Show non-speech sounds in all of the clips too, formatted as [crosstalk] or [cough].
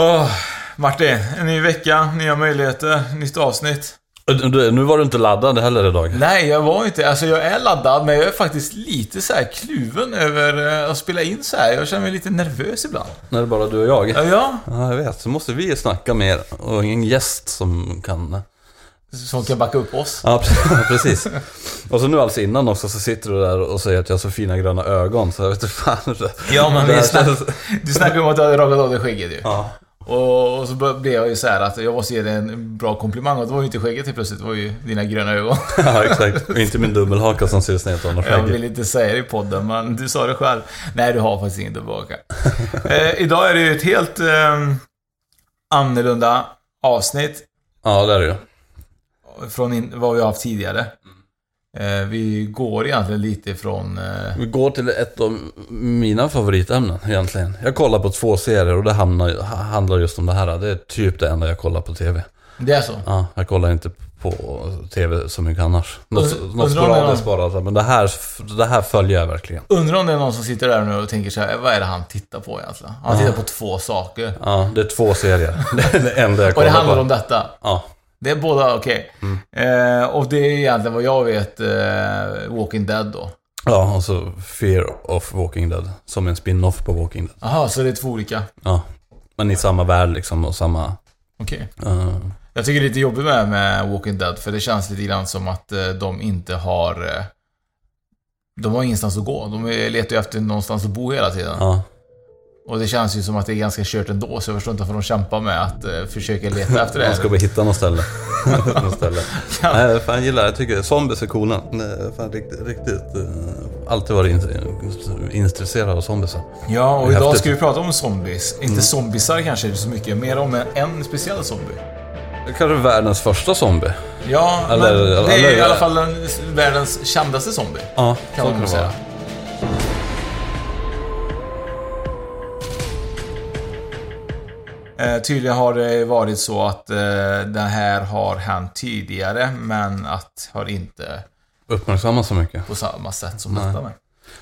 Åh, Martin, en ny vecka, nya möjligheter, nytt avsnitt. Nu var du inte laddad heller idag. Nej, jag var inte, alltså jag är laddad, men jag är faktiskt lite så här kluven över eh, att spela in så här. Jag känner mig lite nervös ibland. När det är bara du och jag. Ja, ja. Ja, jag vet. Så måste vi snacka mer. Och ingen gäst som kan... Som kan backa upp oss. Ja, pre- [laughs] precis. Och så nu alltså innan också så sitter du där och säger att jag har så fina gröna ögon. Så jag vet inte fan. Ja, men det vi snack, du snackade om att du hade rakat av dig skägget ju. Ja. Och, och så blev jag ju så här att jag måste ge dig en bra komplimang. Och det var ju inte skägget helt plötsligt, det var ju dina gröna ögon. [laughs] ja, exakt. Och inte min dubbelhaka som ser snett av något Jag vill inte säga det i podden, men du sa det själv. Nej, du har faktiskt ingen dubbelhaka. [laughs] eh, idag är det ju ett helt eh, annorlunda avsnitt Ja, det är det ju. från in, vad vi har haft tidigare. Eh, vi går egentligen lite från... Eh, Vi går till ett av mina favoritämnen egentligen. Jag kollar på två serier och det hamnar, handlar just om det här. Det är typ det enda jag kollar på TV. det är så? Ja, jag kollar inte på TV så mycket annars. Något, Und- sporadiskt bara. alltså. Men det här, det här följer jag verkligen. Undrar om det är någon som sitter där nu och tänker så här, vad är det han tittar på egentligen? Han tittar på två saker. Ja, det är två serier. [laughs] Det är det enda jag Och kollar det handlar på. om detta. Ja, Det är båda okej. Eh, och det är egentligen vad jag vet eh, Walking Dead då. ja, och så Fear of Walking Dead. Som en spin-off på Walking Dead. Jaha, så det är två olika. Ja, men i samma värld liksom och samma... Okej. eh, Jag tycker det är lite jobbigt med, med Walking Dead, för det känns lite grann som att eh, de inte har... Eh, de har ingenstans att gå. De letar ju efter någonstans att bo hela tiden. ja. Och det känns ju som att det är ganska kört ändå, så jag förstår inte varför de kämpar med att eh, försöka leta [laughs] efter det. Man ska bara hitta något ställe. [laughs] något ställe. Nej, fan jag gillar Jag tycker zombies är coola. Nej, Fan, riktigt, riktigt... Uh, alltid varit in- intresserad av zombies. Ja, och idag häftigt. ska vi prata om zombies. Inte zombisar kanske så mycket, mer om en, en speciell zombie. Kanske världens första zombie. Ja, Eller- men det är eller- i alla fall den, världens kändaste zombie. Ja, Kan man säga. Eh, tydligen har det varit så att eh, det här har hänt tidigare, men att har inte Uppmärksammas så mycket. på samma sätt som Nej. detta med.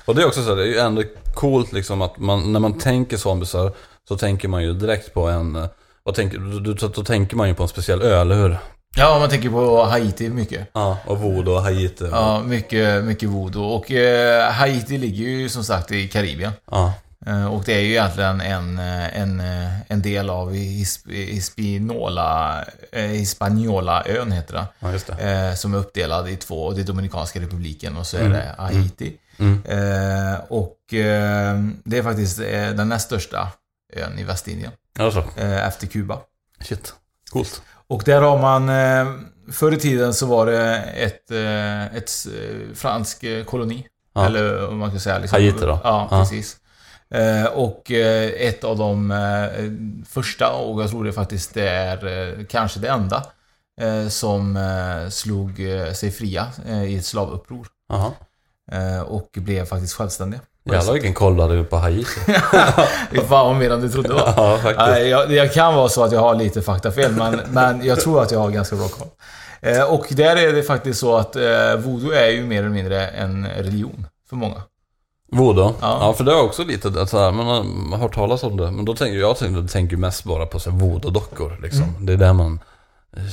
Och det är också så det är ju ändå coolt liksom att man, när man tänker zombiesar så tänker man ju direkt på en... eh, Vad tänker, då, då, då tänker man ju på en speciell ö, eller hur? Ja, man tänker på Haiti mycket. Ja, och voodoo och haiti. Ja, mycket, mycket voodoo. Och eh, Haiti ligger ju som sagt i Karibien. ja. Eh, Och det är ju egentligen en, eh, en, eh, en del av Hisp Hispinola, eh, Hispaniola-ön heter det. ja, som är uppdelad i två. Och det är Dominikanska republiken och så är det Haiti. Mm. Och det är faktiskt den näst största ön i Västindien. Alltså, efter Kuba. shit. Coolt. Och där har man... Förr i tiden så var det ett, ett fransk koloni. Ja. Eller om man kan säga liksom, Haiti då? Ja, Ja. precis. Eh, och eh, ett av de eh, första, och jag tror det faktiskt är kanske det enda, som slog sig fria i ett slavuppror. Jaha. Eh, och blev faktiskt självständiga. Jävlar vilken koll du hade på. Fy [laughs] fan vad mer än du trodde va? [laughs] Ja, faktiskt. Jag, jag kan vara så att jag har lite faktafel, men, [laughs] men jag tror att jag har ganska bra koll. Och där är det faktiskt så att voodoo är ju mer eller mindre en religion för många. Voodoo? Ja. Ja. för det är också lite så här, man har man har hört talas om det. Men då tänker jag tänker, tänker mest bara på så voodoo-dockor liksom. Mm. Det är det man eh,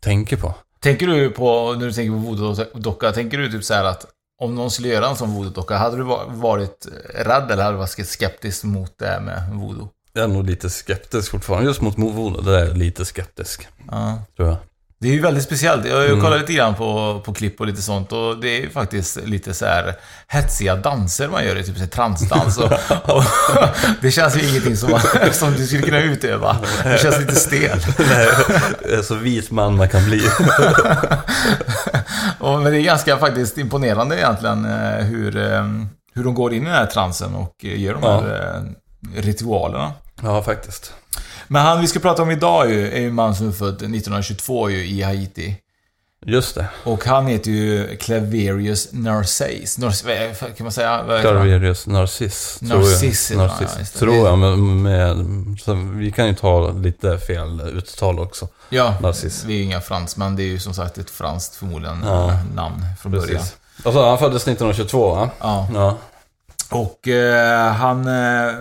tänker på. Tänker du på, när du tänker på voodoo-docka, tänker du typ så här att om någon skulle göra en sån voodoo-docka, hade du va- varit rädd eller hade du varit skeptisk mot det här med voodoo? Jag är nog lite skeptisk fortfarande. Just mot voodoo, det är lite skeptisk. Ja. Tror jag. Det är ju väldigt speciellt. Jag har ju Mm. kollat lite grann på, på klipp och lite sånt och det är ju faktiskt lite så här hetsiga danser man gör i typ så transdans och, [laughs] och [laughs] Det känns ju ingenting som, man, [laughs] som du skulle kunna utöva. Det känns lite stel. Nej, så vit man man kan bli. Och, men det är ganska faktiskt imponerande egentligen eh, hur, eh, hur de går in i den här transen och eh, gör de Ja. här eh, ritualerna. Ja, faktiskt. Men han vi ska prata om idag ju, är ju en man som är född 1922 ju, i Haiti. Just det. Och han heter ju Claverius Narcisse. Narc- vad kan man säga? Han? Carverius Narciss. tror jag. Narciss heter han, ja, Narciss. Tror jag. Men med, så vi kan ju ta lite fel uttal också. Ja, Narciss. vi är ju inga fransmän. Det är ju som sagt ett franskt förmodligen Ja. namn från början. Precis. Alltså han föddes 1922 va? Ja. Ja. Och eh, han eh,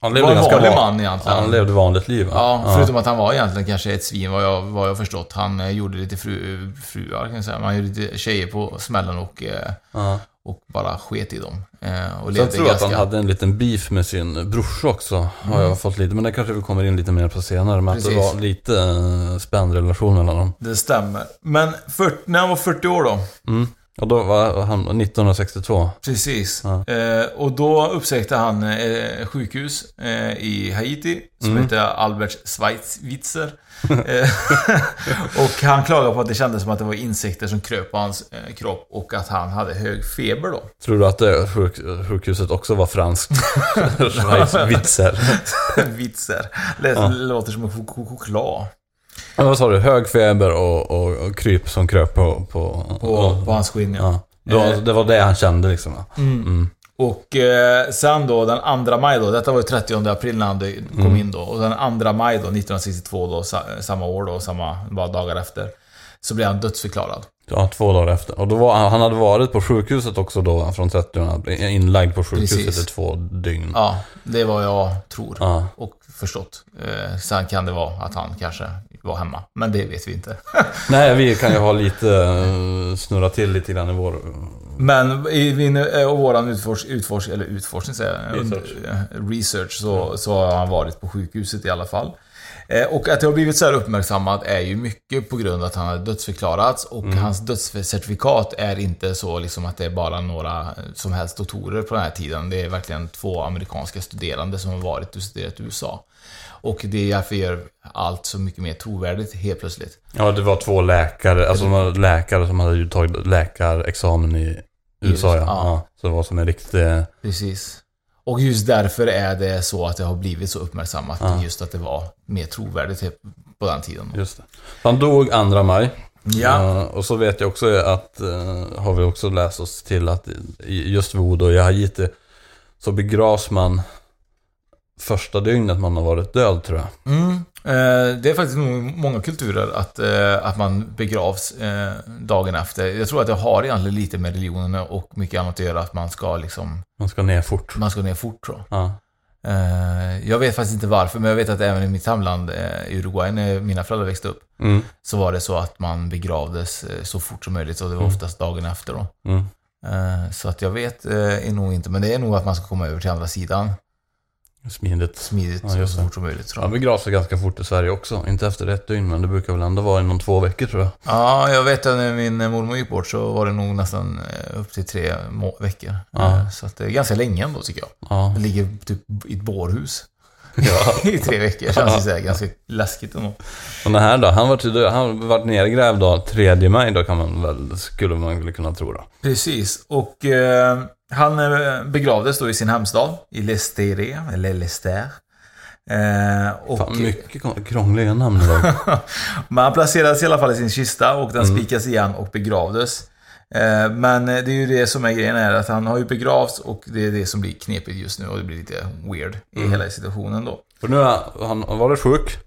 Han var en ganska vanlig van- man egentligen. Ja, han levde vanligt liv va? Ja, förutom att han var egentligen kanske ett svin vad jag, vad jag förstått. Han eh, gjorde lite fru, fruar kan jag säga. Man gjorde lite tjejer på smällen och, eh, Ja. och bara sket i dem. Eh, och Sen levde tror jag att ganska... han hade en liten beef med sin brorsa också. Har jag fått lite. Men det kanske vi kommer in lite mer på senare. Men att det var lite spänd relation mellan dem. Det stämmer. Men 40, när han var 40 år då, Mm. Och då var han 1962. Precis. Ja. Eh, och då uppsökte han eh, sjukhus eh, i Haiti som Mm. heter Albert Schweitzer. eh, [laughs] och han klagade på att det kändes som att det var insekter som kröp på hans eh, kropp och att han hade hög feber då. Tror du att det sjuk, sjukhuset också var franskt? [laughs] Schweizwitzer. Vitser. Lät, Ja. Låter som en chok- chok- choklad Men vad sa du? Hög feber och, och, och kryp som kröp på... På, på, på hans skinn. Ja. ja. Det, var, Eh. det han kände liksom. Mm. Mm. Och eh, sen då den 2 maj då, detta var ju 30 april när han kom Mm. in då. Och den 2 maj då, 1962 då, sa, samma år då, samma, bara dagar efter. Så blev han dödsförklarad. Ja, två dagar efter. Och då var, han hade varit på sjukhuset också då, från 30 inlagd på sjukhuset Precis. i två dygn. Ja, det är vad jag tror. Ja. Och förstått. Eh, sen kan det vara att han kanske var hemma. Men det vet vi inte. [laughs] Nej, vi kan ju ha lite, uh, snurra till lite grann i vår... Men i eh, och våran utfors, utfors, eller utforskning säger jag, Research. eh, research så, så har han varit på sjukhuset i alla fall. Eh, Och att det har blivit så här uppmärksammat är ju mycket på grund av att han har dödsförklarats och Mm. hans dödscertifikat är inte så liksom att det är bara några eh, som helst doktorer på den här tiden. Det är verkligen två amerikanska studerande som har varit och studerat i USA. Och det är därför gör allt så mycket mer trovärdigt helt plötsligt. Ja, det var två läkare, alltså de läkare som hade ju tagit läkarexamen i USA ja. Ja. ja. Så det var som en riktig... Precis. Och just därför är det så att det har blivit så uppmärksammat. Ja. Just att det var mer trovärdigt på den tiden. Just det. Han dog 2 maj. Ja. Eh, och så vet jag också att, eh, har vi också läst oss till att just voodoo i Haiti så begravs man första dygnet man har varit död tror jag. Mm. Eh, det är faktiskt nog många kulturer att, eh, att man begravs eh, dagen efter. Jag tror att det har egentligen lite med religionen och mycket annat att göra. Att man ska liksom... Man ska ner fort. Man ska ner fort tror jag. Ja. Jag vet faktiskt inte varför, men jag vet att även i mitt hemland, i Uruguay, när mina föräldrar växte upp, Mm. så var det så att man begravdes så fort som möjligt och det var Mm. oftast dagen efter då. Mm. Så att jag vet är nog inte, men det är nog att man ska komma över till andra sidan Smidigt. smidigt Ja, så det. fort som möjligt tror jag. begravs sig ganska fort i Sverige också. Inte efter ett dygn, men det brukar väl ändå vara inom två veckor tror jag. Ja, jag vet att när min mormor gick bort så var det nog nästan eh, upp till tre veckor. Ja. Eh, Så det är ganska länge ändå tycker jag. Ja. Det ligger typ i ett bårhus ja. [laughs] i tre veckor. Känns här ganska läskigt ändå. Och den här då, han var, han var nergrävd då 3 maj då kan man väl, skulle man väl kunna tro då. Precis, och eh, han eh, begravdes då i sin hemstad, i Lestere, eller Lester. Eh, och, Fan, mycket krångliga namn idag. [laughs] Men han placerades i alla fall i sin kista och den Mm. spikas igen och begravdes. Eh, Men det är ju det som är grejen är att han har ju begravts och det är det som blir knepigt just nu och det blir lite weird i Mm. hela situationen då. För nu har han han varit sjuk,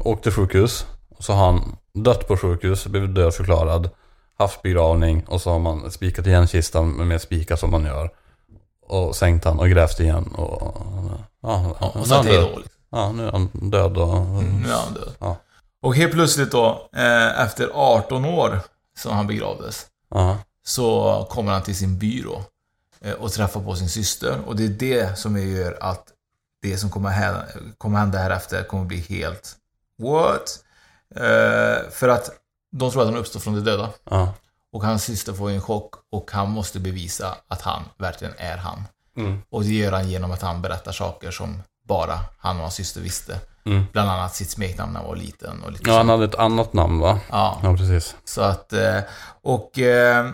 åkte sjukhus, och så har han dött på sjukhus, blivit dödförklarad, haft begravning och så har man spikat igen kistan med spikar som man gör. Och sänkt han och grävt igen och... Ja, Ja, och han hej då. Ja, nu är han död och... Nu är han död. Ja. Och helt plötsligt då, eh, efter 18 år som han begravdes, Ja. så kommer han till sin byrå eh, och träffar på sin syster. Och det är det som gör att det som kommer hända, kommer hända här efter kommer bli helt What? Eh, för att de tror att han uppstår från de döda. Ja. Och hans syster får en chock och han måste bevisa att han verkligen är han. Mm. Och det gör han genom att han berättar saker som bara han och hans syster visste. Mm. Bland annat sitt smeknamn när han var liten och lite Ja, han hade ett annat namn va? Ja. Ja, precis. Så att, eh, och eh,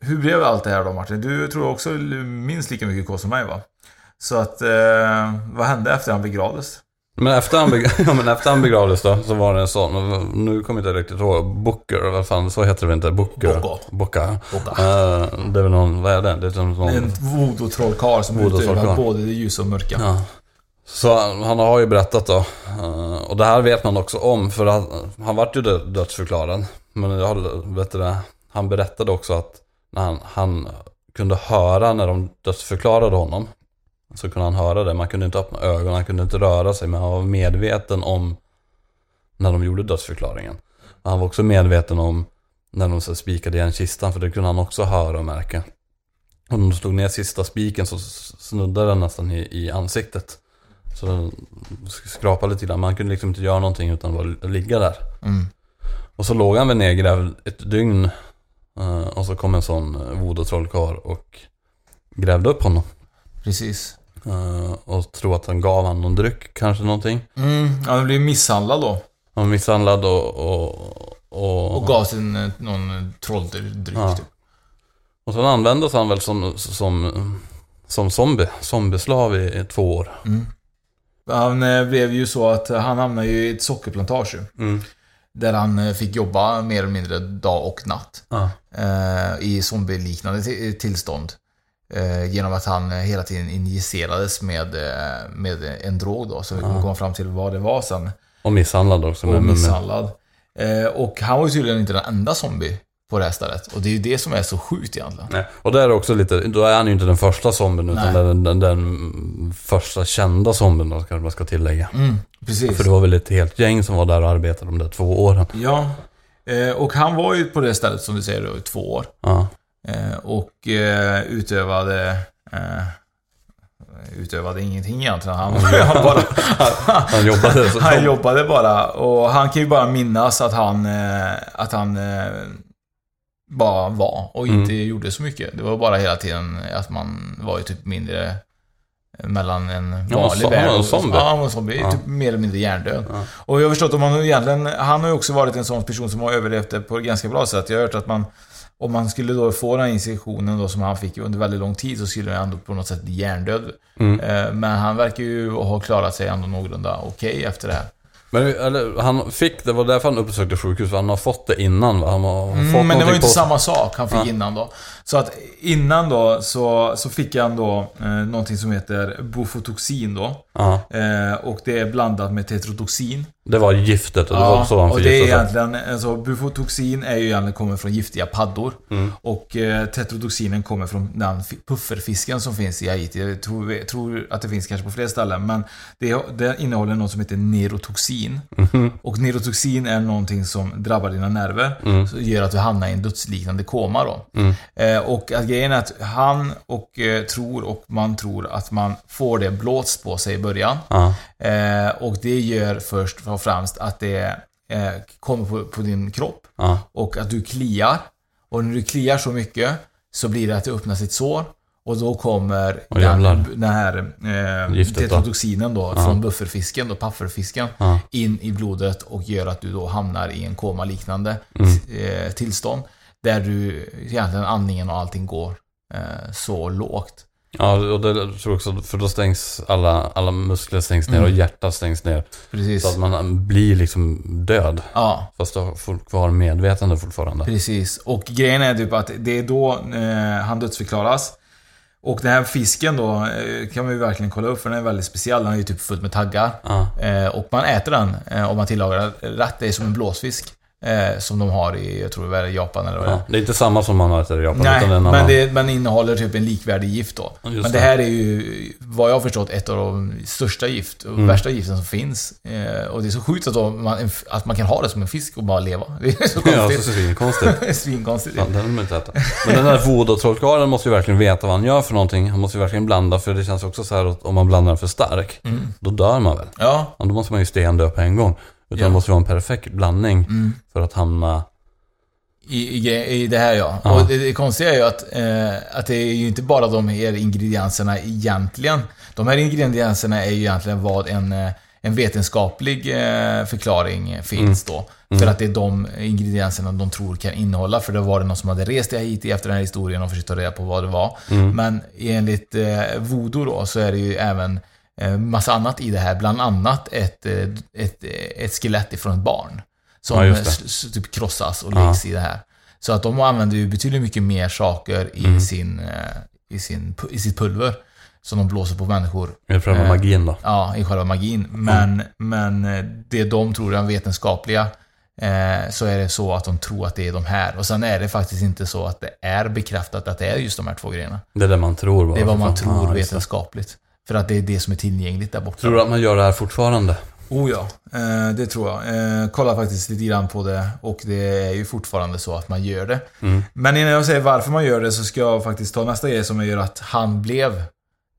hur blev allt det här då Martin? Du tror också minst lika mycket K som mig va? Så att, eh, vad hände efter han begravdes? Men efter han, beg- [laughs] ja, men efter han begravdes då, så var det en sån, nu kommer jag inte riktigt ihåg, Booker, vad fan, så heter det väl inte? Booker? Bocca. Bocca. Eh, det är väl någon, vad är det? Det är som någon... En voodoo-trollkarl som Voodoo-trollkarl. utövar både det ljusa och mörka. Ja. Så han har ju berättat då. eh, Och det här vet man också om för att han vart ju dö- dödsförklarad. Men jag har- vet du det, han berättade också att när han, han kunde höra när de dödsförklarade honom. Så kunde han höra det. Man kunde inte öppna ögonen, han kunde inte röra sig. Men han var medveten om när de gjorde dödsförklaringen. Han var också medveten om när de så spikade igen kistan. För det kunde han också höra och märka. Och när de slog ner sista spiken så snuddade den nästan i, i ansiktet. Så den skrapade lite grann. Man kunde liksom inte göra någonting utan bara ligga där. Mm. Och så låg han väl nedgrävd ett dygn. eh, Och så kom en sån eh, voodoo-trollkarl och grävde upp honom. Precis. Eh, Och tror att han gav honom någon dryck, kanske någonting. Mm, han blev misshandlad då. Han var misshandlad och... Och, och, Och gav sin eh, någon trolldryck Ja. typ. och sen användes han väl som, som, som zombie, zombieslav i, i två år. Mm. Han eh, blev ju så att han hamnade ju i ett sockerplantage. Mm. Där han fick jobba mer eller mindre dag och natt. Ja. Eh, I zombie-liknande ti- tillstånd. Eh, genom att han eh, hela tiden injicerades med, eh, med en drog då. Så vi kommer komma fram till vad det var sen. Och misshandlad också. Och misshandlad. Och han var ju tydligen inte den enda zombie på det här stället. Och det är ju det som är så sjukt egentligen. Nej. Och där är också lite, då är han ju inte den första zombien utan den, den, den första kända zombien då kanske man ska tillägga. Mm, precis. För det var väl ett helt gäng som var där och arbetade de där två åren. Ja. Och han var ju på det stället som du säger då, i två år. Ja. Eh, och eh, utövade... Eh, utövade ingenting egentligen. Han, [laughs] han, bara, [laughs] Han jobbade så. han jobbade bara. Och han kan ju bara minnas att han, att han bara var och inte gjorde så mycket. Det var bara hela tiden att man var ju typ mindre mellan en Ja, vanlig så- han var en zombie. Ja, han var en zombie. Ja. Typ mer eller mindre hjärndöd. Och jag har förstått att man egentligen, han har ju också varit en sån person som har överlevt det på ett ganska bra sätt. Jag har hört att man, om man skulle då få den injektionen då som han fick under väldigt lång tid så skulle han ändå på något sätt bli hjärndöd. Mm. Eh, Men han verkar ju ha klarat sig ändå någorlunda okej efter det här. Men eller, han fick, det var därför han uppsökte sjukhus, för han har fått det innan va? Han har fått Mm, men det var ju inte på- samma sak han fick Ja. innan då. Så att innan då så, så fick han då eh, någonting som heter Bufotoxin då. Ja, Eh, och det är blandat med tetrodotoxin. det var giftet och det var så han och det är egentligen, alltså bufotoxin är ju egentligen kommer från giftiga paddor. Mm. Och eh, tetrodotoxinen kommer från den fi- pufferfisken som finns i Haiti. Jag tror, tror att det finns kanske på fler ställen. Men det, det innehåller något som heter neurotoxin. Mhm. Och neurotoxin är någonting som drabbar dina nerver. Mm. Så gör att du hamnar i en dödsliknande koma då. Mm. Eh, och att grejen är att han och eh, tror och man tror att man får det blåst på sig i början. Ja. Eh, och det gör först och främst att det eh, kommer på, på din kropp Ja. och att du kliar. Och när du kliar så mycket så blir det att det öppnas ett sår och då kommer jävlar. den, den här eh, Giftet då. tetrodotoxinen då, Ja. från bufferfisken, då, pufferfisken, Ja. in i blodet och gör att du då hamnar i en koma-liknande Mm. eh, tillstånd. Där du egentligen andningen och allting går eh, så lågt. Ja, och det tror jag också, för då stängs alla, alla muskler stängs ner Mm. och hjärtat stängs ner. Precis. Så att man blir liksom död. Ja, Fast du har kvar medvetande fortfarande. precis. Och grejen är typ att det är då eh, han dödsförklaras. Och den här fisken då eh, kan man ju verkligen kolla upp för den är väldigt speciell. Den är ju typ fullt med taggar. Ja. Eh, och man äter den eh, om man tillagar den rätt. Det är som en blåsfisk. Eh, som de har i, jag tror det är Japan eller vad det är. Ja, det är inte samma som man äter i Japan. Nej, utan men det men innehåller typ en likvärdig gift då. Just men det. här är ju, vad jag har förstått, ett av de största gift och Mm. värsta giften som finns. Eh, och det är så sjukt att, man, att man kan ha det som en fisk och bara leva. Det är så [laughs] Ja, så konstigt. svinkonstigt. [laughs] Svinkonstigt. Ja, den vill man inte äta. Men den där voodoo-trollkarlen måste ju verkligen veta vad han gör för någonting. Han måste ju verkligen blanda, för det känns också så här att om man blandar den för stark, Mm. då dör man väl? Ja, Ja, då måste man ju stendö på en gång. Utan Ja. det måste vara en perfekt blandning Mm. för att hamna... i, i, i det här ja. Ja. Och det, det konstiga är ju att, eh, att det är ju inte bara de här ingredienserna egentligen. De här ingredienserna är ju egentligen vad en, eh, en vetenskaplig eh, förklaring finns då. För att det är de ingredienserna de tror kan innehålla. För då var det någon som hade rest till Haiti efter den här historien och försökt ta reda på vad det var. Men enligt eh, voodoo då så är det ju även massa annat i det här. Bland annat ett, eh, ett, eh, ett skelett ifrån ett barn. Som Ja, eh, typ krossas och Ja. läggs i det här. Så att de använder ju betydligt mycket mer saker i, Mm. sin, eh, i, sin, i sitt pulver. Som de blåser på människor. Det själva Eh, magin då? Ja, i själva magin. Men, men eh, det de tror är den vetenskapliga eh, så är det så att de tror att det är de här. Och sen är det faktiskt inte så att det är bekräftat att det är just de här två grejerna. Det är det man tror bara. Det är vad man Fan, tror ja, det. vetenskapligt. För att det är det som är tillgängligt där borta. Tror du att man gör det här fortfarande? Oh ja, eh, det tror jag. Eh, kolla faktiskt lite grann på det och det är ju fortfarande så att man gör det. Mm. Men innan jag säger varför man gör det så ska jag faktiskt ta nästa grej som gör att han blev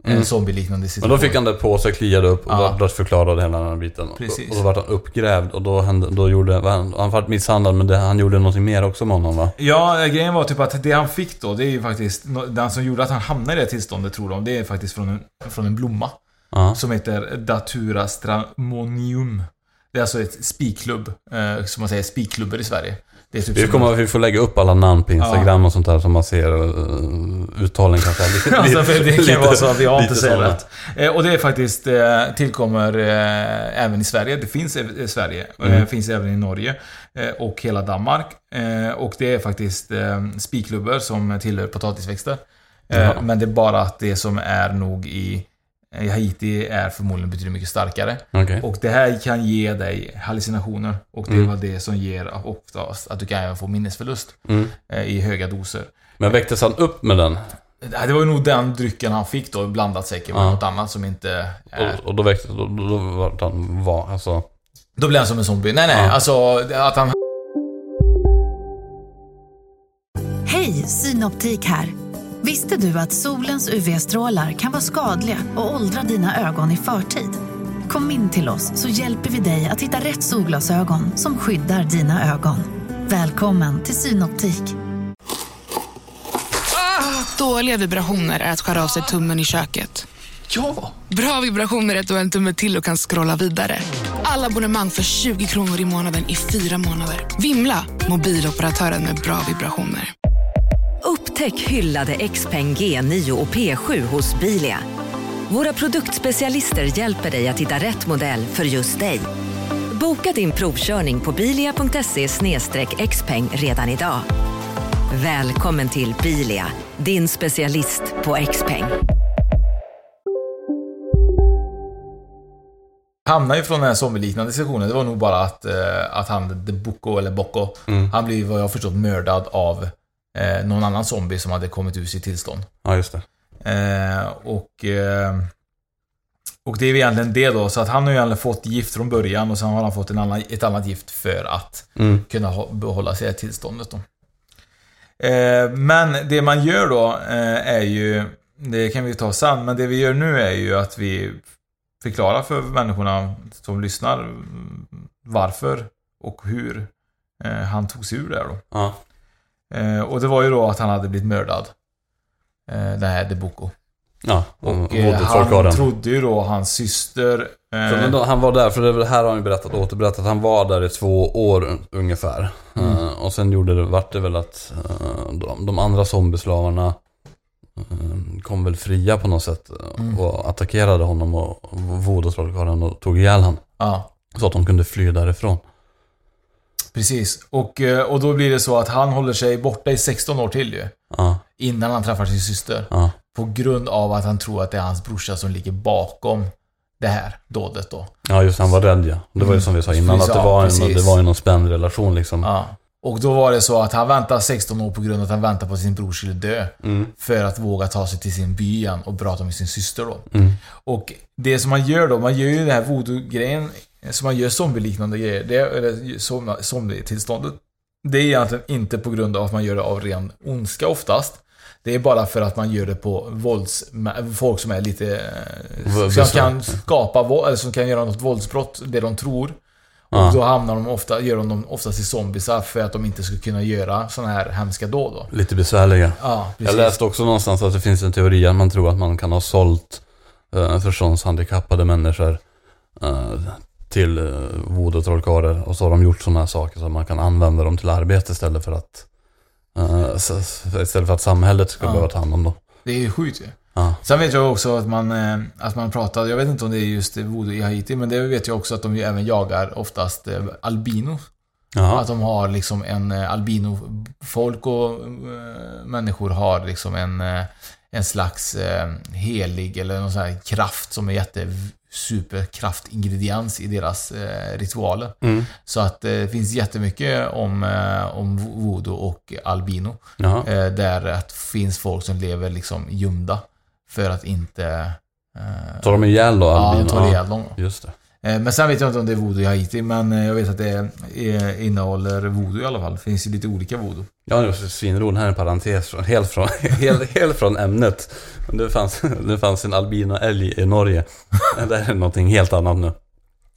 en Mm. zombie-liknande Men situation. då fick han det på sig, kliade upp och Ja. ja. förklarade hela den här biten. Precis. Och då vart han uppgrävd och då, hände, då gjorde han, han vart misshandlad men det, han gjorde någonting mer också med honom va? Ja, eh, grejen var typ att det han fick då, det är ju faktiskt... Den som gjorde att han hamnade i det tillståndet, tror de, det är faktiskt från en, från en blomma. Ja. Som heter Datura stramonium. Det är alltså ett spikklubb, eh, som man säger, spikklubbor i Sverige. Det är typ Vi, som- kommer, vi får lägga upp alla namn på Instagram och sånt där så man ser uh, uttalen kanske. Lite, [laughs] Alltså, för det kan ju vara så att vi har inte lite säger rätt. Eh, och det är faktiskt, eh, tillkommer eh, även i Sverige. Det finns i Sverige. Mm. Eh, finns även i Norge. Eh, och hela Danmark. Eh, och det är faktiskt spikklubbor som tillhör potatisväxter. Jaha. men det är bara att det som är nog i, Haiti är förmodligen betydligt mycket starkare. Okej. Och det här kan ge dig hallucinationer. Och det Mm. var det som ger oftast att du kan även få minnesförlust Mm. i höga doser. Men väcktes han upp med den? Det var ju nog den drycken han fick då, blandat säkert med Ja. något annat som inte är... Och, och då väcktes, då, då, då vart han var, alltså... Då blev han som en zombie. Nej, nej, Ja. alltså att han... Hej, Synoptik här. Visste du att solens UV-strålar kan vara skadliga och åldra dina ögon i förtid? Kom in till oss så hjälper vi dig att hitta rätt solglasögon som skyddar dina ögon. Välkommen till Synoptik. Dåliga vibrationer är att skära av sig tummen i köket. Ja! Bra vibrationer är att du har en tumme till och kan scrolla vidare. Alla abonnemang för 20 kronor i månaden i fyra månader. Vimla! Mobiloperatören med bra vibrationer. Upptäck hyllade XPeng G9 och P7 hos Bilia. Våra produktspecialister hjälper dig att hitta rätt modell för just dig. Boka din provkörning på bilia.se xpeng redan idag. Välkommen till Bilia, din specialist på XPeng. Hamnade ju från den här zombie-liknande situationen. Det var nog bara att, eh, att han, The Bocco, eller Bocco, Mm. han blev vad jag förstått mördad av eh, någon annan zombie som hade kommit ur sitt tillstånd. Ja, just det. Eh, och, eh, och det är egentligen det då, så att han har ju egentligen fått gift från början och sen har han fått en annan, ett annat gift för att Mm. kunna ha, behålla sig i tillståndet då. Eh, men det man gör då eh, är ju, det kan vi ta sen, men det vi gör nu är ju att vi förklarar för människorna som lyssnar varför och hur eh, han tog sig ur det då. Ja. Och det var ju då att han hade blivit mördad. Eh, det här Deboko. Ja, Och och eh, han trodde ju då hans syster... Eh, då, han var där, för det här har han ju berättat, återberättat, han var där i två år un- ungefär. Mm. Eh, och sen gjorde det, vart det väl att eh, de, de andra zombieslavarna eh, kom väl fria på något sätt Mm. och attackerade honom och voodoo-trollkarlen och tog ihjäl honom. Ja. Så att de kunde fly därifrån. Precis. Och, eh, och då blir det så att han håller sig borta i 16 år till ju. Ja. Innan han träffar sin syster. Ja. På grund av att han tror att det är hans brorsa som ligger bakom det här dådet då. Ja just han var rädd ja. Det var ju som vi sa innan, att det var, en, det var någon spänd relation liksom. Ja. Och då var det så att han väntar 16 år på grund av att han väntar på att sin bror skulle dö. Mm. För att våga ta sig till sin by igen och prata med sin syster då. Mm. Och det som man gör då, man gör ju den här voodoo-grejen, som man gör zombie-liknande grejer, det eller zombie-tillståndet. Det är egentligen inte på grund av att man gör det av ren ondska oftast. Det är bara för att man gör det på vålds... Folk som är lite... eh, Som kan skapa våld, eller som kan göra något våldsbrott, det de tror. Och Ja. då hamnar de ofta, gör de dem oftast till zombisar för att de inte ska kunna göra sådana här hemska dåd då. Lite besvärliga. Ja, Jag läste också någonstans att det finns en teori att man tror att man kan ha sålt uh, förståndshandikappade människor eh, till uh, voodoo-trollkarlar och så har de gjort sådana här saker så att man kan använda dem till arbete istället för att s- istället för att samhället ska Ja. behöva ta hand om dem. Det är ju sjukt ju. Ja. Sen vet jag också att man, eh, att man pratar, jag vet inte om det är just voodoo i Haiti, men det vet jag också att de ju även jagar oftast eh, albino. Jaha. Att de har liksom en albino-folk och människor har liksom en, en slags helig eller någon sån här kraft som är jätte superkraftingrediens i deras eh, ritualer. Mm. Så att eh, det finns jättemycket om, eh, om voodoo och albino. Jaha. Eh, där att finns folk som lever liksom gömda. För att inte... Eh, Tar de ihjäl då Ja, albino? de tar ihjäl dem. Just det. Eh, Men sen vet jag inte om det är voodoo i Haiti, men eh, jag vet att det eh, innehåller voodoo i alla fall. Det finns ju lite olika voodoo. Ja, det var svinroligt. Här är en parentes. Från, [laughs] helt, från, [laughs] helt, helt från ämnet. Men Det fanns, [laughs] det fanns en albinoälg i Norge. Det är någonting helt annat nu.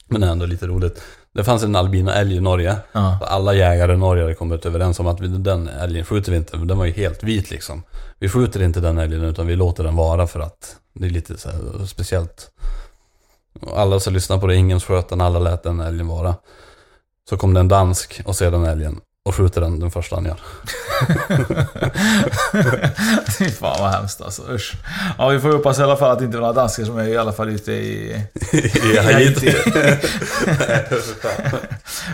Men det är ändå lite roligt. Det fanns en albinoälg i Norge. Ja. Alla jägare i Norge hade kommit överens om att vi, den älgen skjuter vi inte. Den var ju helt vit liksom. Vi skjuter inte den älgen utan vi låter den vara för att det är lite så speciellt. Alla som lyssnar på det, ingen sköt den, alla lät den älgen vara. Så kom det en dansk och ser den älgen och skjuter den den första han gör. [laughs] Fy fan vad hemskt alltså, usch. Ja, vi får hoppas i alla fall att det inte är några danskar som är i alla fall ute i... [laughs] I Haiti. [laughs]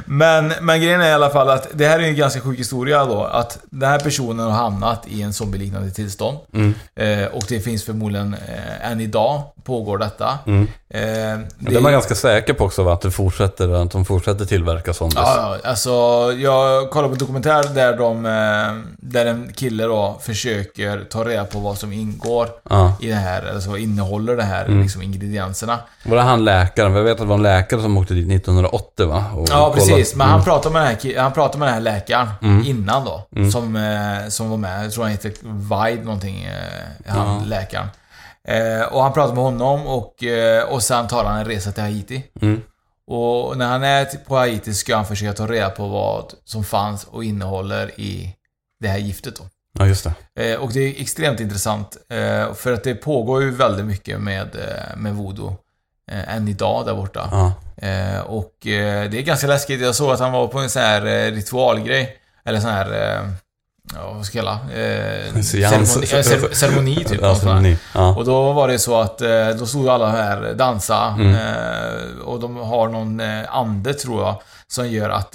men, men grejen är i alla fall att det här är en ganska sjuk historia då. Att den här personen har hamnat i en zombieliknande tillstånd. Mm. Eh, och det finns förmodligen, eh, än idag pågår detta. Mm. Eh, Men det är man ganska säker på också va? Att, det fortsätter, att de fortsätter tillverka zombies. Ja, alltså jag kollade på en dokumentär där de, eh, där en kille då försöker ta reda på vad som ingår Ja. i det här, eller så innehåller det här Mm. liksom ingredienserna. Var det han läkaren? Jag vet att det var en läkare som åkte dit 1980 va? Och Ja, kollade- precis. Men Mm. han pratade med den här, han pratade med den här läkaren Mm. innan då. Mm. Som, eh, som var med. Jag tror han heter Vide någonting, eh, han Ja. läkaren. Eh, och han pratade med honom och, eh, och sen tar han en resa till Haiti. Mm. Och när han är på Haiti ska han försöka ta reda på vad som fanns och innehåller i det här giftet då. Ja, just det. Eh, och det är extremt intressant. Eh, för att det pågår ju väldigt mycket med, eh, med voodoo. Eh, än idag där borta. Ja. Och det är ganska läskigt. Jag såg att han var på en sån här ritualgrej. Eller sån här... Ja, vad ska jag kalla? Eh, ceremoni, eh, cer- [laughs] ceremoni typ. Ja, ceremoni. Ja. Och då var det så att eh, då stod alla här dansa. Mm. Eh, och de har någon eh, ande tror jag. Som gör att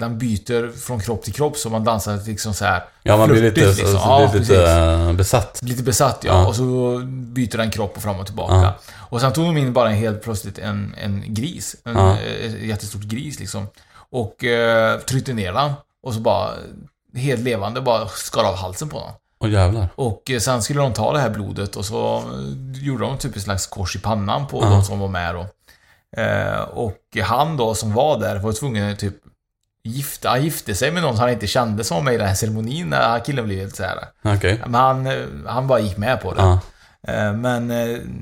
den byter från kropp till kropp. Så man dansar liksom så här Ja, man blir lite, liksom. så, Ja, blir lite besatt. Lite besatt ja. Och så byter den kropp och fram och tillbaka. Och sen tog de in bara en helt plötsligt en, en gris. En Ja. ett jättestort gris liksom. Och tryckte ner den. Och så bara, helt levande, bara skar av halsen på den. Åh jävlar. Och eh, sen skulle de ta det här blodet och så eh, gjorde de typ ett slags kors i pannan på Ja. de som var med då. Eh, och han då som var där var tvungen att typ gifta, han gifte sig med någon som han inte kände som var med i den här ceremonin när killen blev helt så här. Okej. Men han, eh, han bara gick med på det. Ja. Eh, Men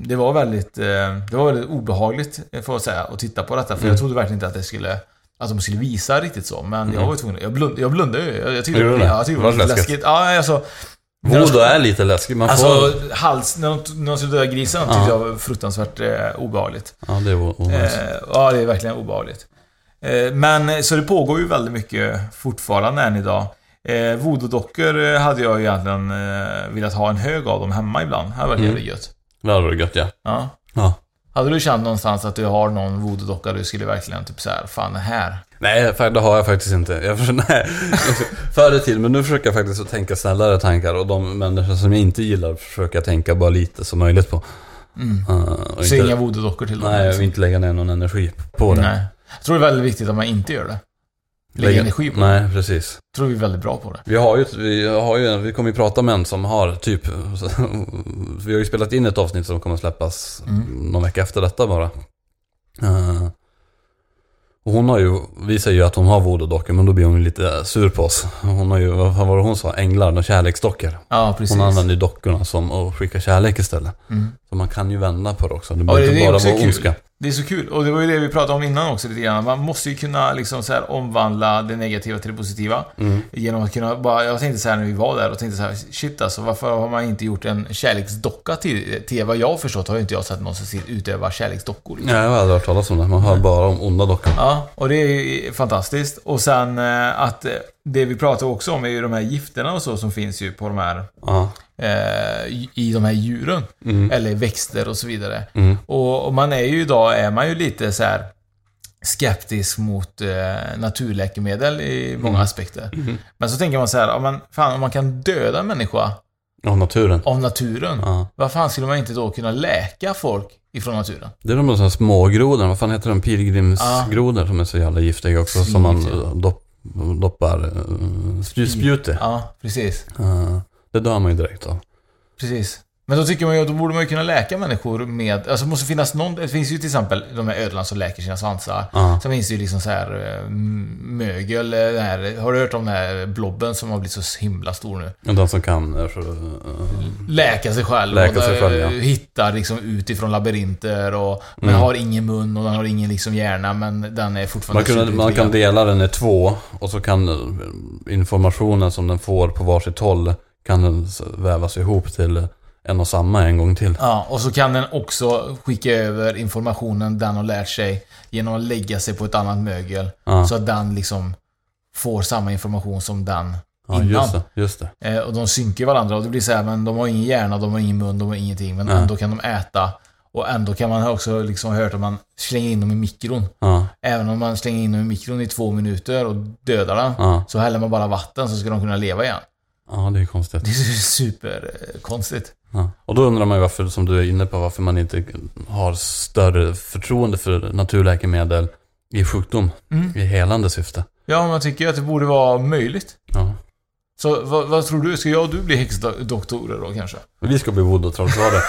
det var väldigt, det var väldigt obehagligt eh, får jag säga att titta på detta. För Mm. jag trodde verkligen inte att det skulle att de skulle visa riktigt så. Men jag Mm. var tvungen, jag, blund, jag blundade ju. Jag, jag tyckte, Gjorde du det? ja, jag tyckte det Var läskigt? läskigt. Ja, alltså... Voodoo är lite läskigt. Man får... Alltså, hals, när de, när de skulle döda grisen tyckte Ja. jag var fruktansvärt eh, obehagligt. Ja, det är o- Eh, ja, det är verkligen obehagligt. Eh, men, så det pågår ju väldigt mycket fortfarande än idag. Eh, Voodoo-dockor eh, hade jag egentligen eh, velat ha en hög av dem hemma ibland. Det hade varit Mm. jävligt gött. Det hade varit gött ja. Ja. Ja. Hade du känt någonstans att du har någon voodoo-docka du skulle verkligen typ så här, fan här. Nej, det har jag faktiskt inte. Jag försöker, [laughs] nej. Förr i tiden, men nu försöker jag faktiskt att tänka snällare tankar och de människor som jag inte gillar försöker jag tänka bara lite som möjligt på. Mm. Och Så inga voodoo-dockor till dem? Nej, liksom. och inte lägga ner någon energi på det. Nej. Jag tror det är väldigt viktigt att man inte gör det. Lägga energi på. Nej, precis. Tror vi är väldigt bra på det. Vi har ju, vi har ju, vi kommer ju prata med en som har typ, [laughs] vi har ju spelat in ett avsnitt som kommer släppas Mm. någon vecka efter detta bara. Eh, och hon har ju, vi säger ju att hon har voodoo-dockor men då blir hon ju lite sur på oss. Hon har ju, vad var det hon sa? Änglar och kärleksdockor. Ja, precis. Hon använder ju dockorna som att skicka kärlek istället. Mm. Så man kan ju vända på det också. Det Ja, behöver det, inte bara vara ondska. Det är så kul. Och det var ju det vi pratade om innan också lite grann. Man måste ju kunna liksom så här omvandla det negativa till det positiva. Mm. Genom att kunna bara, jag tänkte så här när vi var där och tänkte så här, shit alltså varför har man inte gjort en kärleksdocka till, till vad jag har förstått har ju inte jag sett någon som ser- utöva kärleksdockor. liksom. Nej, jag har aldrig hört talas om det. Man hör bara om onda dockor. Ja, och det är fantastiskt. Och sen eh, att eh, det vi pratar också om är ju de här gifterna och så som finns ju på de här Ja. eh, i- de här djuren. Mm. Eller växter och så vidare. Mm. Och, och man är ju idag, är man ju lite så här skeptisk mot eh, naturläkemedel i många Mm. aspekter. Mhm. Men så tänker man så här, om man, fan, om man kan döda en människa Av naturen. av naturen, Ja. vad fan skulle man inte då kunna läka folk ifrån naturen? Det är de där smågrodorna, vad fan heter de? Pilgrimsgrodor som är så jävla giftiga också. Som man ja. dopp, doppar uh, spjute. Ja, precis. Eh, det dör man ju direkt av. Precis. Men då tycker man ju att då borde man ju kunna läka människor med... Alltså det måste finnas någon... Det finns ju till exempel de här ödlorna som läker sina svansar. Ja. Sen finns det ju liksom så här eh, mögel. eh, Den här, har du hört om den här blobben som har blivit så himla stor nu? Och De som kan eh, för, eh, Läka sig själv. Läka sig själv, ja. Hittar liksom utifrån labyrinter och... Men Mm. har ingen mun och den har ingen liksom hjärna men den är fortfarande man, kan, man kan dela den i två och så kan informationen som den får på varsitt håll kan den vävas ihop till en och samma en gång till. Ja, och så kan den också skicka över informationen den har lärt sig genom att lägga sig på ett annat mögel. Ja. Så att den liksom får samma information som den Ja, innan. just det. Just det. Eh, och de synkar varandra och det blir så här, men de har ingen hjärna, de har ingen mun, de har ingenting. Men Nej. ändå kan de äta. Och ändå kan man också liksom hört att man slänger in dem i mikron. Ja. Även om man slänger in dem i mikron i två minuter och dödar den. Ja. Så häller man bara vatten så ska de kunna leva igen. ja, det är konstigt. Det är superkonstigt. Ja. Och då undrar man ju varför, som du är inne på, varför man inte har större förtroende för naturläkemedel i sjukdom. Mm. I helande syfte. Ja, man tycker ju att det borde vara möjligt. Ja. Så vad, vad tror du? Ska jag och du bli häxdoktorer då kanske? Vi ska bli voodoo-trollkarlar.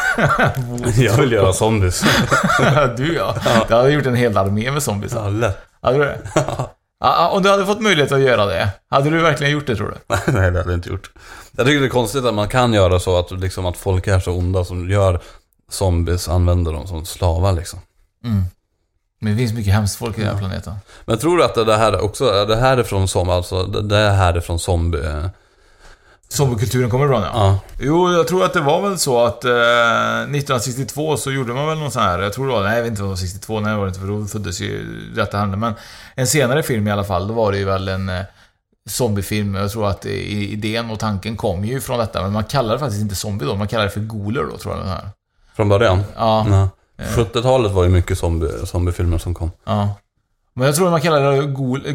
[laughs] Jag vill göra zombies. [laughs] du ja. Du hade gjort en hel armé med zombies. Ja, lätt. Hade du det? Ja, om du hade fått möjlighet att göra det, hade du verkligen gjort det tror du? [laughs] Nej, det hade jag inte gjort. Jag tycker det är konstigt att man kan göra så att, liksom, att folk är så onda som gör zombies, använder dem som slavar liksom. Mm. Men det finns mycket hemskt folk i den här planeten. Men tror du att det här också, det här är från zombie, alltså det här är från zombie? Eh, Zombiekulturen kommer ifrån ja. Ja. Jo, jag tror att det var väl så att eh, 1962 så gjorde man väl någon sån här, jag tror det var, nej jag vet inte om det var 62, nej det var det inte för då föddes ju detta hände. Men en senare film i alla fall, då var det ju väl en eh, zombiefilm. Jag tror att i- idén och tanken kom ju från detta, men man kallar det faktiskt inte zombie då, man kallar det för goler då tror jag den här. Från början? Ja. Eh. 70-talet var ju mycket zombie, zombiefilmer som kom. Ja. Men jag tror man kallar det gol, eh,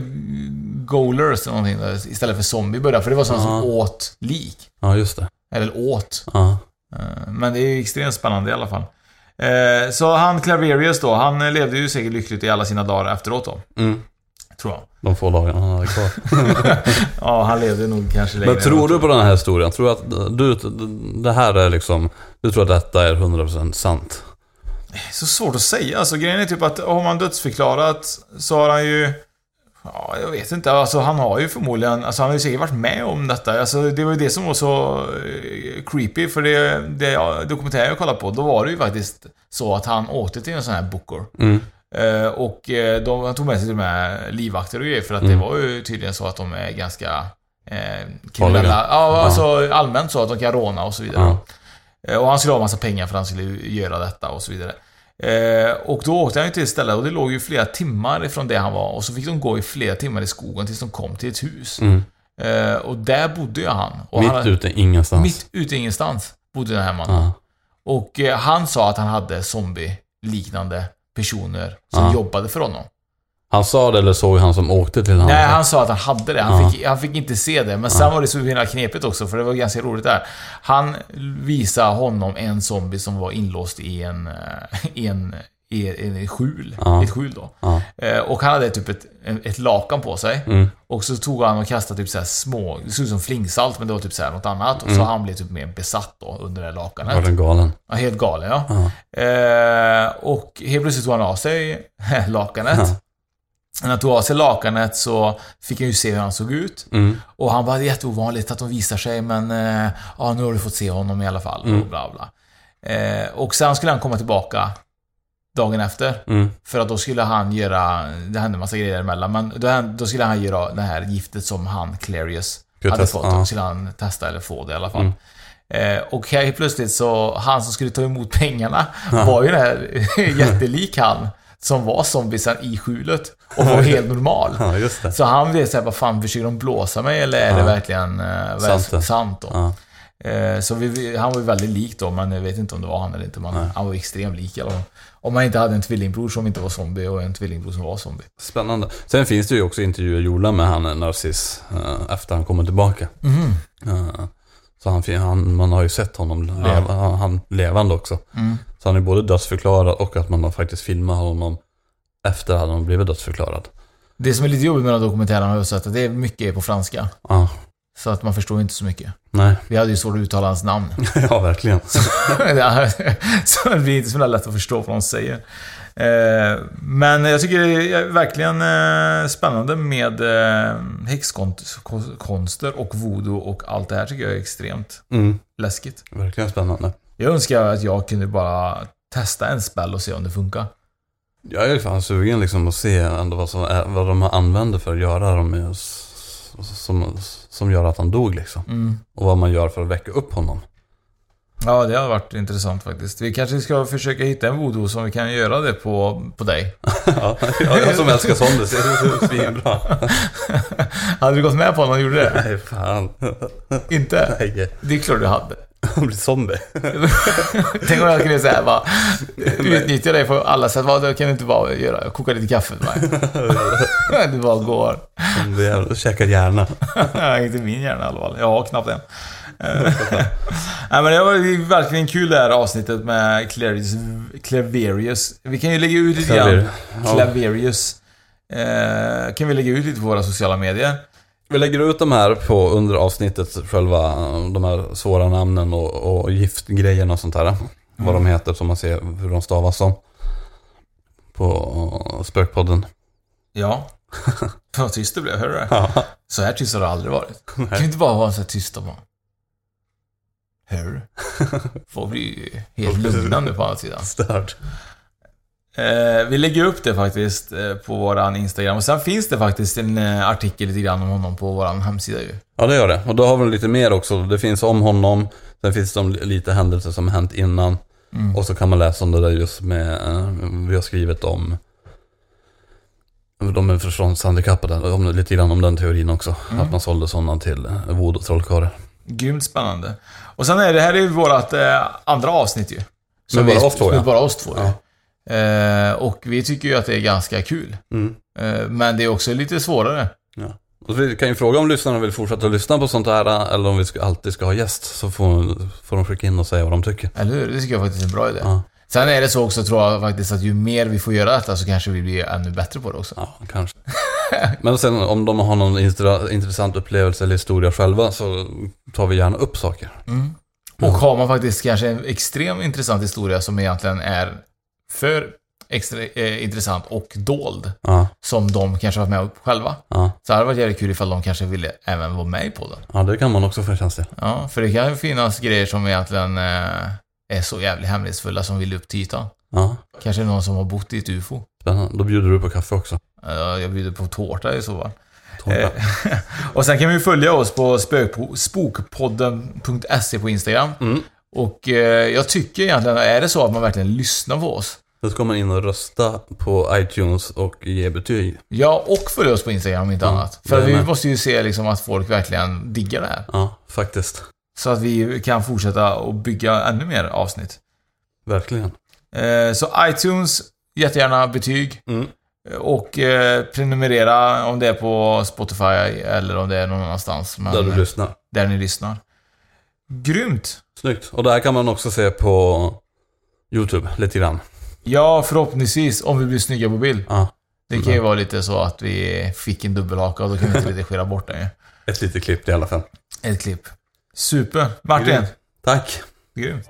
golers eller någonting där, istället för zombie i början, för det var sådana som åt lik. Ja, just det. Eller åt. Ja. Eh, Men det är ju extremt spännande i alla fall. Eh, Så han Claverius då, han levde ju säkert lyckligt i alla sina dagar efteråt då. Mm. Tror jag. De få dagarna han hade kvar. [laughs] Ja, han levde nog kanske längre. Men tror du på den här historien? Tror du att du, det här är liksom, du tror att detta är 100% sant? Så svårt att säga. Alltså grejen är typ att har man dödsförklarat så har han ju... Ja, jag vet inte. Alltså han har ju förmodligen... Alltså han har ju säkert varit med om detta. Alltså det var ju det som var så eh, creepy. För det, det ja, dokumentären jag kollade på, då var det ju faktiskt så att han åkte till en sån här Booker. Mm. Eh, och eh, de, han tog med sig till och med livvakter och grejer för att Mm. det var ju tydligen så att de är ganska eh, kriminella. Ja, Ja. alltså allmänt så att de kan råna och så vidare. Ja. Eh, Och han skulle ha massa pengar för att han skulle göra detta och så vidare. Eh, och då åkte han ju till ett ställe och det låg ju flera timmar ifrån det han var och så fick de gå i flera timmar i skogen tills de kom till ett hus. Mm. Eh, och där bodde ju han. Och Mitt han, ute ingenstans. Mitt ute ingenstans bodde den här mannen. Ja. Och eh, han sa att han hade zombie-liknande personer som Ja. jobbade för honom. Han sa det eller såg han som åkte till honom? Nej, han sa att han hade det. Han, Ja. fick, han fick inte se det. Men sen Ja. var det så himla knepigt också, för det var ganska roligt där. Han visade honom en zombie som var inlåst i en, eh, i en, i en skjul. Ja. Ett skjul då. Eh, Och han hade typ ett, ett lakan på sig. Mm. Och så tog han och kastade typ så här små, det såg ut som flingsalt men det var typ så här något annat. Och så Mm. han blev typ mer besatt då under det här lakanet. Var den galen? Ja, helt galen ja. Ja. Eh, och helt plötsligt tog han av sig [laughs] lakanet. Ja. När han tog av sig lakanet så fick han ju se hur han såg ut. Mm. Och han är jätteovanligt att de visar sig men eh, ja, nu har du fått se honom i alla fall. Mm. Och bla bla. Eh, och sen skulle han komma tillbaka dagen efter. Mm. För att då skulle han göra, det hände en massa grejer emellan, men då, då skulle han göra det här giftet som han, Clarius, hade testa, fått. Då skulle han testa eller få det i alla fall. Mm. Eh, och helt plötsligt så, han som skulle ta emot pengarna Ja. var ju den här [laughs] jättelik han som var zombiesen i skjulet och var [laughs] helt normal. [laughs] Ja. Så han blev såhär, vad fan, försöker de blåsa mig eller är Ja. det verkligen eh, Sant sant då? Ja. Eh, Så vi- han var ju väldigt lik då, men jag vet inte om det var han eller inte. Nej. han var extremt lik i alla fall. Om man inte hade en tvillingbror som inte var zombie och en tvillingbror som var zombie. Spännande. Sen finns det ju också intervjuer gjorda med han Narciss eh, efter han kommer tillbaka. Eh, Så han, han, man har ju sett honom leva, han levande också. Mm. Så han är både dödsförklarad och att man har faktiskt filmat honom efter att han blivit dödsförklarad. Det som är lite jobbigt med de här dokumentärerna har jag sett att det är mycket på franska. Ja, Så att man förstår inte så mycket. nej. Vi hade ju svårt att uttala hans namn. [laughs] ja, verkligen. [laughs] Så det blir inte så lätt att förstå vad de säger. Eh, Men jag tycker det är verkligen eh, spännande med eh, häxkonster och voodoo och allt det här tycker jag är extremt Mm, läskigt. verkligen spännande. Jag önskar att jag kunde bara testa en spell och se om det funkar. Jag är fan sugen liksom att se ändå vad, som är, vad de använder för att göra dem med, som, som gör att han dog liksom. Mm. Och vad man gör för att väcka upp honom. Ja, det har varit intressant faktiskt. Vi kanske ska försöka hitta en voodoo som vi kan göra det på, på dig. [laughs] ja, jag som älskar zombies, det är svinbra. [laughs] hade du gått med på om han gjorde det? Nej, fan. Inte? Nej, Det är klart du hade. [laughs] han blir zombie. [laughs] Tänk om jag kunde säga bara [laughs] utnyttja dig på alla sätt. Vad kan du inte bara göra? Koka lite kaffe till mig. du bara går. Jävlar, käkar hjärna. Inte min hjärna i alla fall. Jag har knappt en. Nej, men det var verkligen kul det här avsnittet med Clarius, Claverius. Vi kan ju lägga ut lite grann. Claver- ja. Claverius. Eh, kan vi lägga ut lite på våra sociala medier. Vi lägger ut de här på under avsnittet, själva de här svåra namnen och, och giftgrejerna och sånt där. Vad de heter, så man ser hur de stavas som. På Spökpodden. Ja. [laughs] Vad tyst det blev, hörde du det? Ja. Så här tyst har det aldrig varit. Kan vi inte bara vara så här tysta bara? Hör du? [laughs] Folk blir ju helt lugna nu på andra sidan. Störd. Eh, vi lägger upp det faktiskt eh, på våran Instagram. Och sen finns det faktiskt en eh, artikel lite grann om honom på våran hemsida ju. Ja, det gör det. Och då har vi lite mer också. Det finns om honom. Sen finns det om lite händelser som hänt innan. Mm. Och så kan man läsa om det där just med, eh, vi har skrivit om de är förståndshandikappade, om, lite grann om den teorin också. Mm. Att man sålde sådana till eh, voodoo trollkarlar. Grymt spännande. Och sen är det här är ju vårat eh, andra avsnitt ju. Med bara oss två, med ja. bara oss två ju. Eh, och vi tycker ju att det är ganska kul. Mm. Eh, men det är också lite svårare. Ja. Och vi kan ju fråga om lyssnarna vill fortsätta lyssna på sånt här eller om vi ska, alltid ska ha gäst. Så får, får de skicka in och säga vad de tycker. Eller hur? Det tycker jag faktiskt är en bra idé. Ja. Sen är det så också tror jag faktiskt att ju mer vi får göra detta så kanske vi blir ännu bättre på det också. Ja, kanske. [laughs] Men sen om de har någon intressant upplevelse eller historia själva så tar vi gärna upp saker. Mm. Och har man faktiskt kanske en extremt intressant historia som egentligen är för extra eh, intressant och dold. Ja. Som de kanske varit med om själva. Ja. Så hade det varit jävligt kul ifall de kanske ville även vara med i podden. ja, det kan man också få en chans till. Ja, för det kan ju finnas grejer som egentligen eh, är så jävligt hemlighetsfulla som vill upp till ytan. Ja, Kanske någon som har bott i ett UFO. spännande. Då bjuder du på kaffe också. Ja, jag bjuder på tårta i så fall. Eh, [laughs] och sen kan vi följa oss på spokpodden.se på Instagram. Mm. Och eh, jag tycker egentligen, är det så att man verkligen lyssnar på oss, Sen ska man in och rösta på iTunes och ge betyg. Ja, och följa oss på Instagram om inte Ja, annat. För vi måste ju se liksom att folk verkligen diggar det här. Ja, faktiskt. Så att vi kan fortsätta och bygga ännu mer avsnitt. Verkligen. Eh, så iTunes, jättegärna betyg. Mm. Och eh, prenumerera om det är på Spotify eller om det är någon annanstans. Men, Där du lyssnar. Där ni lyssnar. Grymt! Snyggt. Och det här kan man också se på YouTube lite grann. Ja, förhoppningsvis om vi blir snygga på bild. Ja. Det kan ju vara lite så att vi fick en dubbelhaka och då kan vi inte redigera bort det ju. Ett litet klipp i alla fall. Ett klipp. Super. Martin. Grymt. Tack. Grymt.